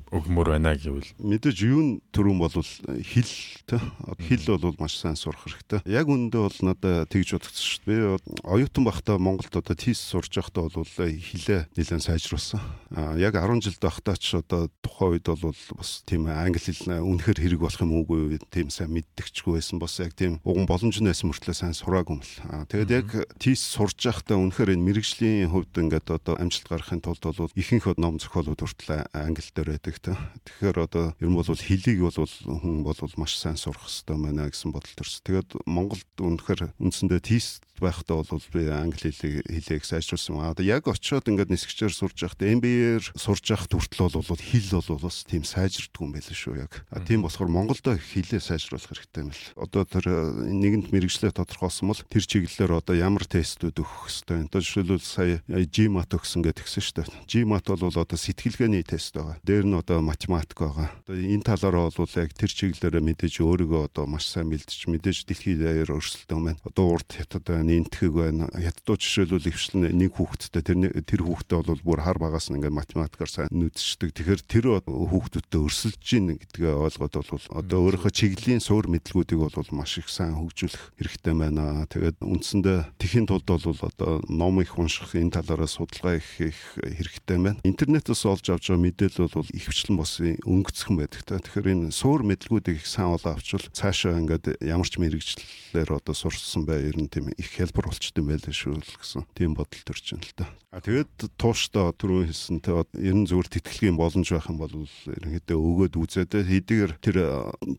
өгмөр байна гэвэл мэдээж юу н түрүүн бол хэл хэл бол маш сайн сурах хэрэгтэй. Яг үндэ бол надад тэгж бодогдсон шүү дээ. Би оюутан байхдаа Монголд одоо тийс сурж байхдаа бол хилээ нэлээд сайжруулсан. А яг 10 жил байхдаа ч одоо тухайн үед бол бас тийм англи хэл үнэхэр хэрэг болох юм уугүй тийм сайн мэддэгчгүй байсан. Бас яг тийм уган боломж нь байсан мөртлөө сайн сураагүй юм л. А тэгээд яг тийс сурж байхдаа үнэхэр энэ мэрэгжлийн хувьд ингээд одоо амжилт гаргахын тулд бол ихэнх ном зохиолууд хүртэл англи дээр байдаг та. Тэгэхээр одоо ер нь бол хэлийг бол хүн бол маш сайн сурах хэрэгтэй байна гэсэн бодол төрс. Тэгээд Монголд үнэхэр үндсэндээ тийс байхдаа бол би англи хэлийг хэлээг сайжруулсан. А яг очиод ингээд нисгчээр сурж байхдаа MBA-ээр сурж байхад хүртэл бол хэл бол бас тийм сайжирдгүй юм байлаа шүү яг. А тийм болохоор Монголдо хэлээ сайжруулах хэрэгтэй юм л. Одоо тэр э, нэгэнт мэрэгчлээ тодорхойлсон бол тэр чиглэлээр одоо ямар тестүүд өгөх хэрэгтэй. Одоо жишээлбэл сая GMAT өгсөн гэдэг гисэн шүү дээ. GMAT бол одоо сэтгэлгээний тест байгаа. Дээр нь одоо математик байгаа. Одоо энэ талаараа бол яг тэр чиглэлээр мэдээж өөрийгөө одоо маш сайн мэдчих мэдээж дэлхийд даяар өрсөлдөөн байна. Одоо урд хятад байна энтгэг байна. Хятадууд жишээлбэл ивчлэн нэг хүүхэдтэй тэр тэр хүүхдээ бол бүр хар багаас нь ингээд математикаар сайн нүдсчдэг. Тэгэхээр тэр хүүхдүүдтэй өрсөлдөж гин гэдгээ ойлгоод бол одоо өөрийнхөө чиглэлийн суур мэдлгүүдийг бол маш их сайн хөгжүүлэх хэрэгтэй байна. Тэгээд үндсэндээ тэхийн тулд бол одоо ном их унших энэ талаараа судалгаа их их хэрэгтэй байна. Интернетээс олж авч байгаа мэдээлэл бол ихвчлэн бас өнгөцхөн байдаг та. Тэгэхээр энэ суур мэдлгүүдийг их сайн олоо авчвал цаашаа ингээд ямар ч мэрэгчлэлээр одоо сурсан бай ер нь тийм их хялбар болчт юм байлаа шүү л гэсэн тийм бодол төрж байна л да. А тэгээд тууштай түрүү хэлсэн те ер нь зүгээр тэтгэлгийн боломж байх юм бол ерөнхийдөө өгөөд үзээд хэдийгээр тэр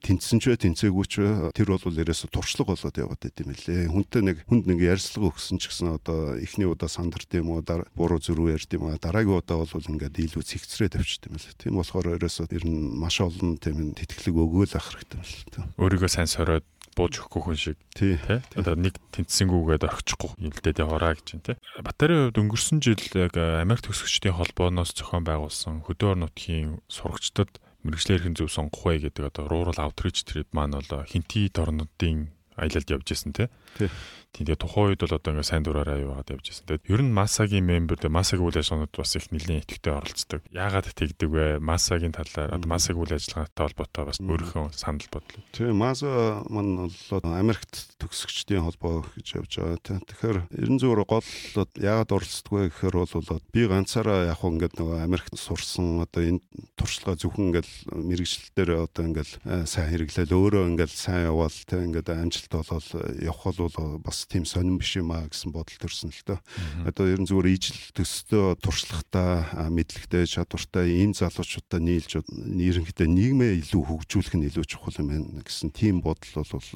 тэнцсэн ч бай тэнцээгүй ч тэр бол ерөөсө туршлага болоод яваад байт юм лээ. Хүнтэй нэг хүнд нэг ярьцлага өгсөн ч гэсэн одоо эхний удаа сандарт юм уу буруу зөрүү ярьд юм аа дараагийн удаа бол ингээд илүү цэгцрээ тавьчихд юм лээ. Тийм болохоор ерөөсө ер нь маш олон тийм тэтгэлэг өгөөл ах хэрэгтэй юм л. Өөрийгөө сайн сороод бууж өгөхгүй хүн шиг. Тий одоо нэг тэнцсэнгүүгээд орчихгүй илдээд яваараа гэж байна тий Батарын хувьд өнгөрсөн жил яг Америк төгсөгчдийн холбооноос зохион байгуулсан хөдөө нутгийн сурагчдад мэрэгчлэр хэн зөв сонгох вэ гэдэг одоо rural outreach trip маань бол хинти орнуудын аялалд явж исэн тий Тэгээ тухайн үед бол одоо ингээ сайн дураараа яваад явж байсан. Тэгээд ер нь Масагийн мембер дэ Масагийн үйл ажиллагаанд бас их нэлийн идэвхтэй оролцдог. Яагаад тэгдэг вэ? Масагийн талаар одоо Масагийн үйл ажиллагаатай холбоотой бас өөрийнхөө санал бодлоо. Тийм Маса мань бол Америкт төгсөгчдийн холбоо гэж явж байгаа. Тэгэхээр ерэн зүгээр гол яагаад оролцдог вэ гэхээр бол би ганцаараа яг хөө ингээд нөгөө Америкт сурсан одоо энэ туршлага зөвхөн ингээд мэрэгчлэлээр одоо ингээд э, сайн хэрэглээл өөрөө ингээд сайн яваал те ингээд амжилт болол явах бол бас бас тийм сонирн биш юм а гэсэн бодол төрсөн л дөө. Одоо ер нь зүгээр ижил төстөө туршлагатай мэдлэгтэй чадвартай энэ залуучуудаа нийлж ерөнхийдөө нийгмээ илүү хөгжүүлэх нь илүү чухал юм байна гэсэн тийм бодол бол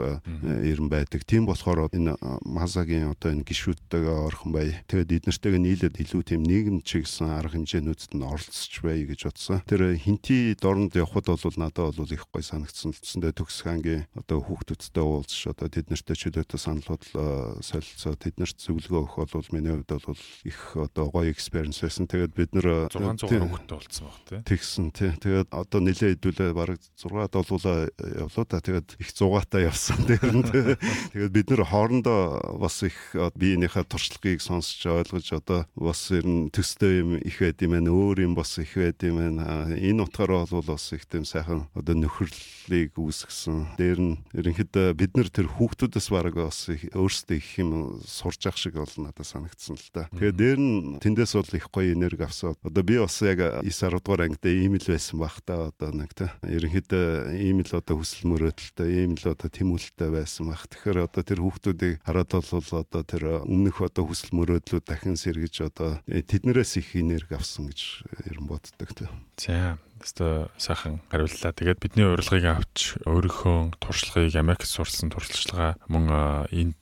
ер нь байдаг. Тийм болохоор энэ Мазагийн одоо энэ гişүүдтэйгээ орхон бай. Тэгээд эднэртэйгээ нийлээд илүү тийм нийгэм чигсэн арга хэмжээнүүдэд нь оролцож бай гэж бодсон. Тэр хинти дорнд явхад бол надад бол их гой санагдсан л гэсэндээ төгсөх ангийн одоо хүүхдүүдтэй уулзшаа одоо тэд нартэй чөлөөтэй санал бодлоо солилцоо тэд нарт зөвлөгөө өгөх бол миний хувьд бол их одоо гоё экспириенс байсан. Тэгээд бид нэр 600 хүүхэдтэй болцсон баг тий. Тэгсэн тий. Тэгээд одоо нэлээ хэдүүлээ бараг 6 долуулаа явлаа та. Тэгээд их 100-аатай явсан. [laughs] Тэгээд бид нэр хоорондоо бас их биенийхээ туршлагыг сонсч ойлгож одоо бас ер нь төстэй юм их байд юм байна. Өөр юм бас их байд юм байна. Энэ утгаараа бол бас их тийм сайхан одоо нөхөрлөлийг үүсгэсэн. Дээр нь ерөнхийдөө бид нар тэр хүүхдүүдээс бараг бас өөрсдөө их юм сурж ах шиг бол надад санагдсан л да. Тэгээд дээр нь тэндээс бол их гоё энерги авсан. Одоо би бас яг 9 10 дугаар ангид ийм л байсан бах та одоо нэг та. Ерөнхийдөө ийм л одоо хүсэл мөрөөдөлтэй, ийм л одоо тэмүүлэлтэй байсан бах. Тэгэхээр одоо тэр хүүхдүүдийг хараад бол одоо тэр өмнөх одоо хүсэл мөрөөдлүүд дахин сэргэж одоо тэднэрээс их энерги авсан гэж ер нь боддог та. За Өстө сайхан хариуллаа. Тэгээд бидний урилгыг авч өөрийнхөө туршлагыг Америкт сурсан туршлагаа мөн энд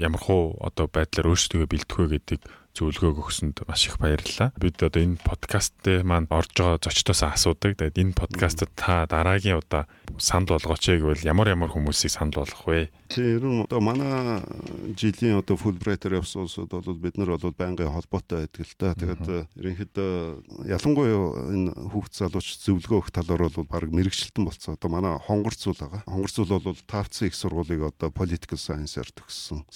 ямар хуу одоо байдлаар өөрсдөө бэлтгэх вэ гэдэг зөвлөгөөг өгсөнд маш их баярлалаа. Бид одоо энэ подкаст дээр маань орж байгаа зочдоос асуудаг. Тэгээд энэ подкастт та дараагийн удаа санал болгооч гэвэл ямар ямар хүмүүсийг санал болгох вэ? Тэр нь одоо манай жилийн одоо Fulbright-аар явсан улсууд бол бид нар бол байнгын холбоотой байдаг л та. Тэгээд ерөнхийдөө ялангуяа энэ хүүхд залууч зөвлөгөө өгөх талаар бол баг мэрэгчлэлтэн болцсон. Одоо манай хонгорцуул байгаа. Хонгорцуул бол тавцсан их сургуулийг одоо political science-аар төгссөн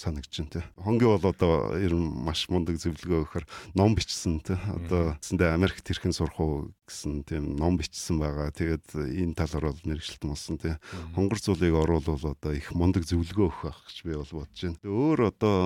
те. Хонгийн бол одоо ер нь маш мундаг зөвлөгөө өгөхөр ном бичсэн те. Одоо зэндээ Америкт хэрхэн сурах уу гэсэн тийм ном бичсэн байгаа. Тэгээд энэ талаар бол мэрэгчлэлтэн болсон те. Хонгор зулыг оруулал одоо их мундаг зөвлөгөө өгөх байх гэж би бол бодож байна. Өөр одоо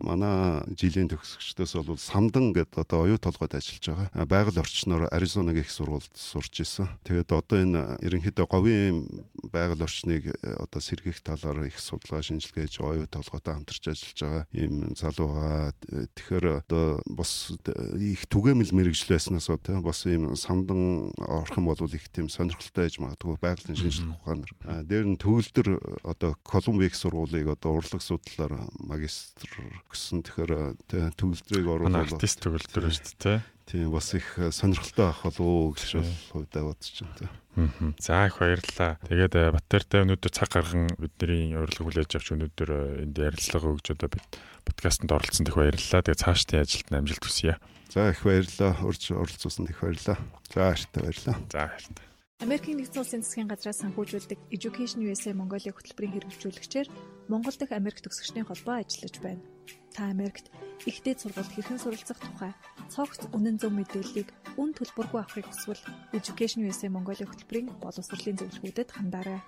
манай жилийн төгсөгчдөөс бол самдан гэдэг одоо оюу толгойд ажиллаж байгаа. Байгаль орчноор Аризонагийн их сургуульд сурч исэн. Тэгээд одоо энэ ерөнхийдөө говийн байгаль орчныг э, одоо сэргийх талаар их судалгаа шинжилгээж оюу толгойтой хамтарч ажиллаж байгаа ийм залуу байгаа. Тэгэхээр одоо бас их түгээмэл мэрэгжил байснаас одоо бас ийм самдан орох юм бол их тийм сонирхолтой байж магадгүй байгалийн шинжилгээ ухаанаар. Дээр нь төвлөлдөр одоо Колумбик сургуулийг одоо урлаг судлалаар магистр гэсэн тэгэхээр төгөлдрийг оруулах артист төгөлдөр шүү дээ тийм бас их сонирхолтой авах болов уу гэж хувьдаа бодож байна. За их баярлалаа. Тэгээд э, Баттертай өнөөдөр цаг гарган бидний урилга хүлээж авч өнөөдөр э, энд ярилцлага өгж одоо бид подкастт оролцсон их баярлалаа. Тэгээд цаашдын ажилд амжилт хүсье. За их баярлалаа. Урьж оролцуулсанд их баярлалаа. За баяртай баярлалаа. За баяртай. Америкийн нэгдсэн улсын засгийн газраас санхүүжүүлдэг Education USA Mongolia хөтөлбөрийн хэрэгжүүлэгчээр Монгол дахь Америк төгсөгчдийн холбоо ажиллаж байна. Та Америкт ихтэй сургуульд хэрхэн суралцах тухай цогц үнэн зөв мэдээллийг үн төлбөргүй авахыг хүсвэл Education USA Mongolia хөтөлбөрийн боловсролын зөвлөгөөдөд хандаарай.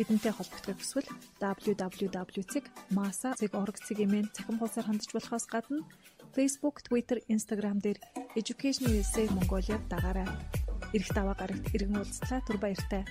Бидэнтэй холбогдохыг хүсвэл www.masa.org-ийн цахим хуудасаар хандж болохоос гадна Facebook, Twitter, Instagram дээр Education USA Mongolia дагаарай. Ирэх даваа гарагт иргэн уулзлаа түр баяртай.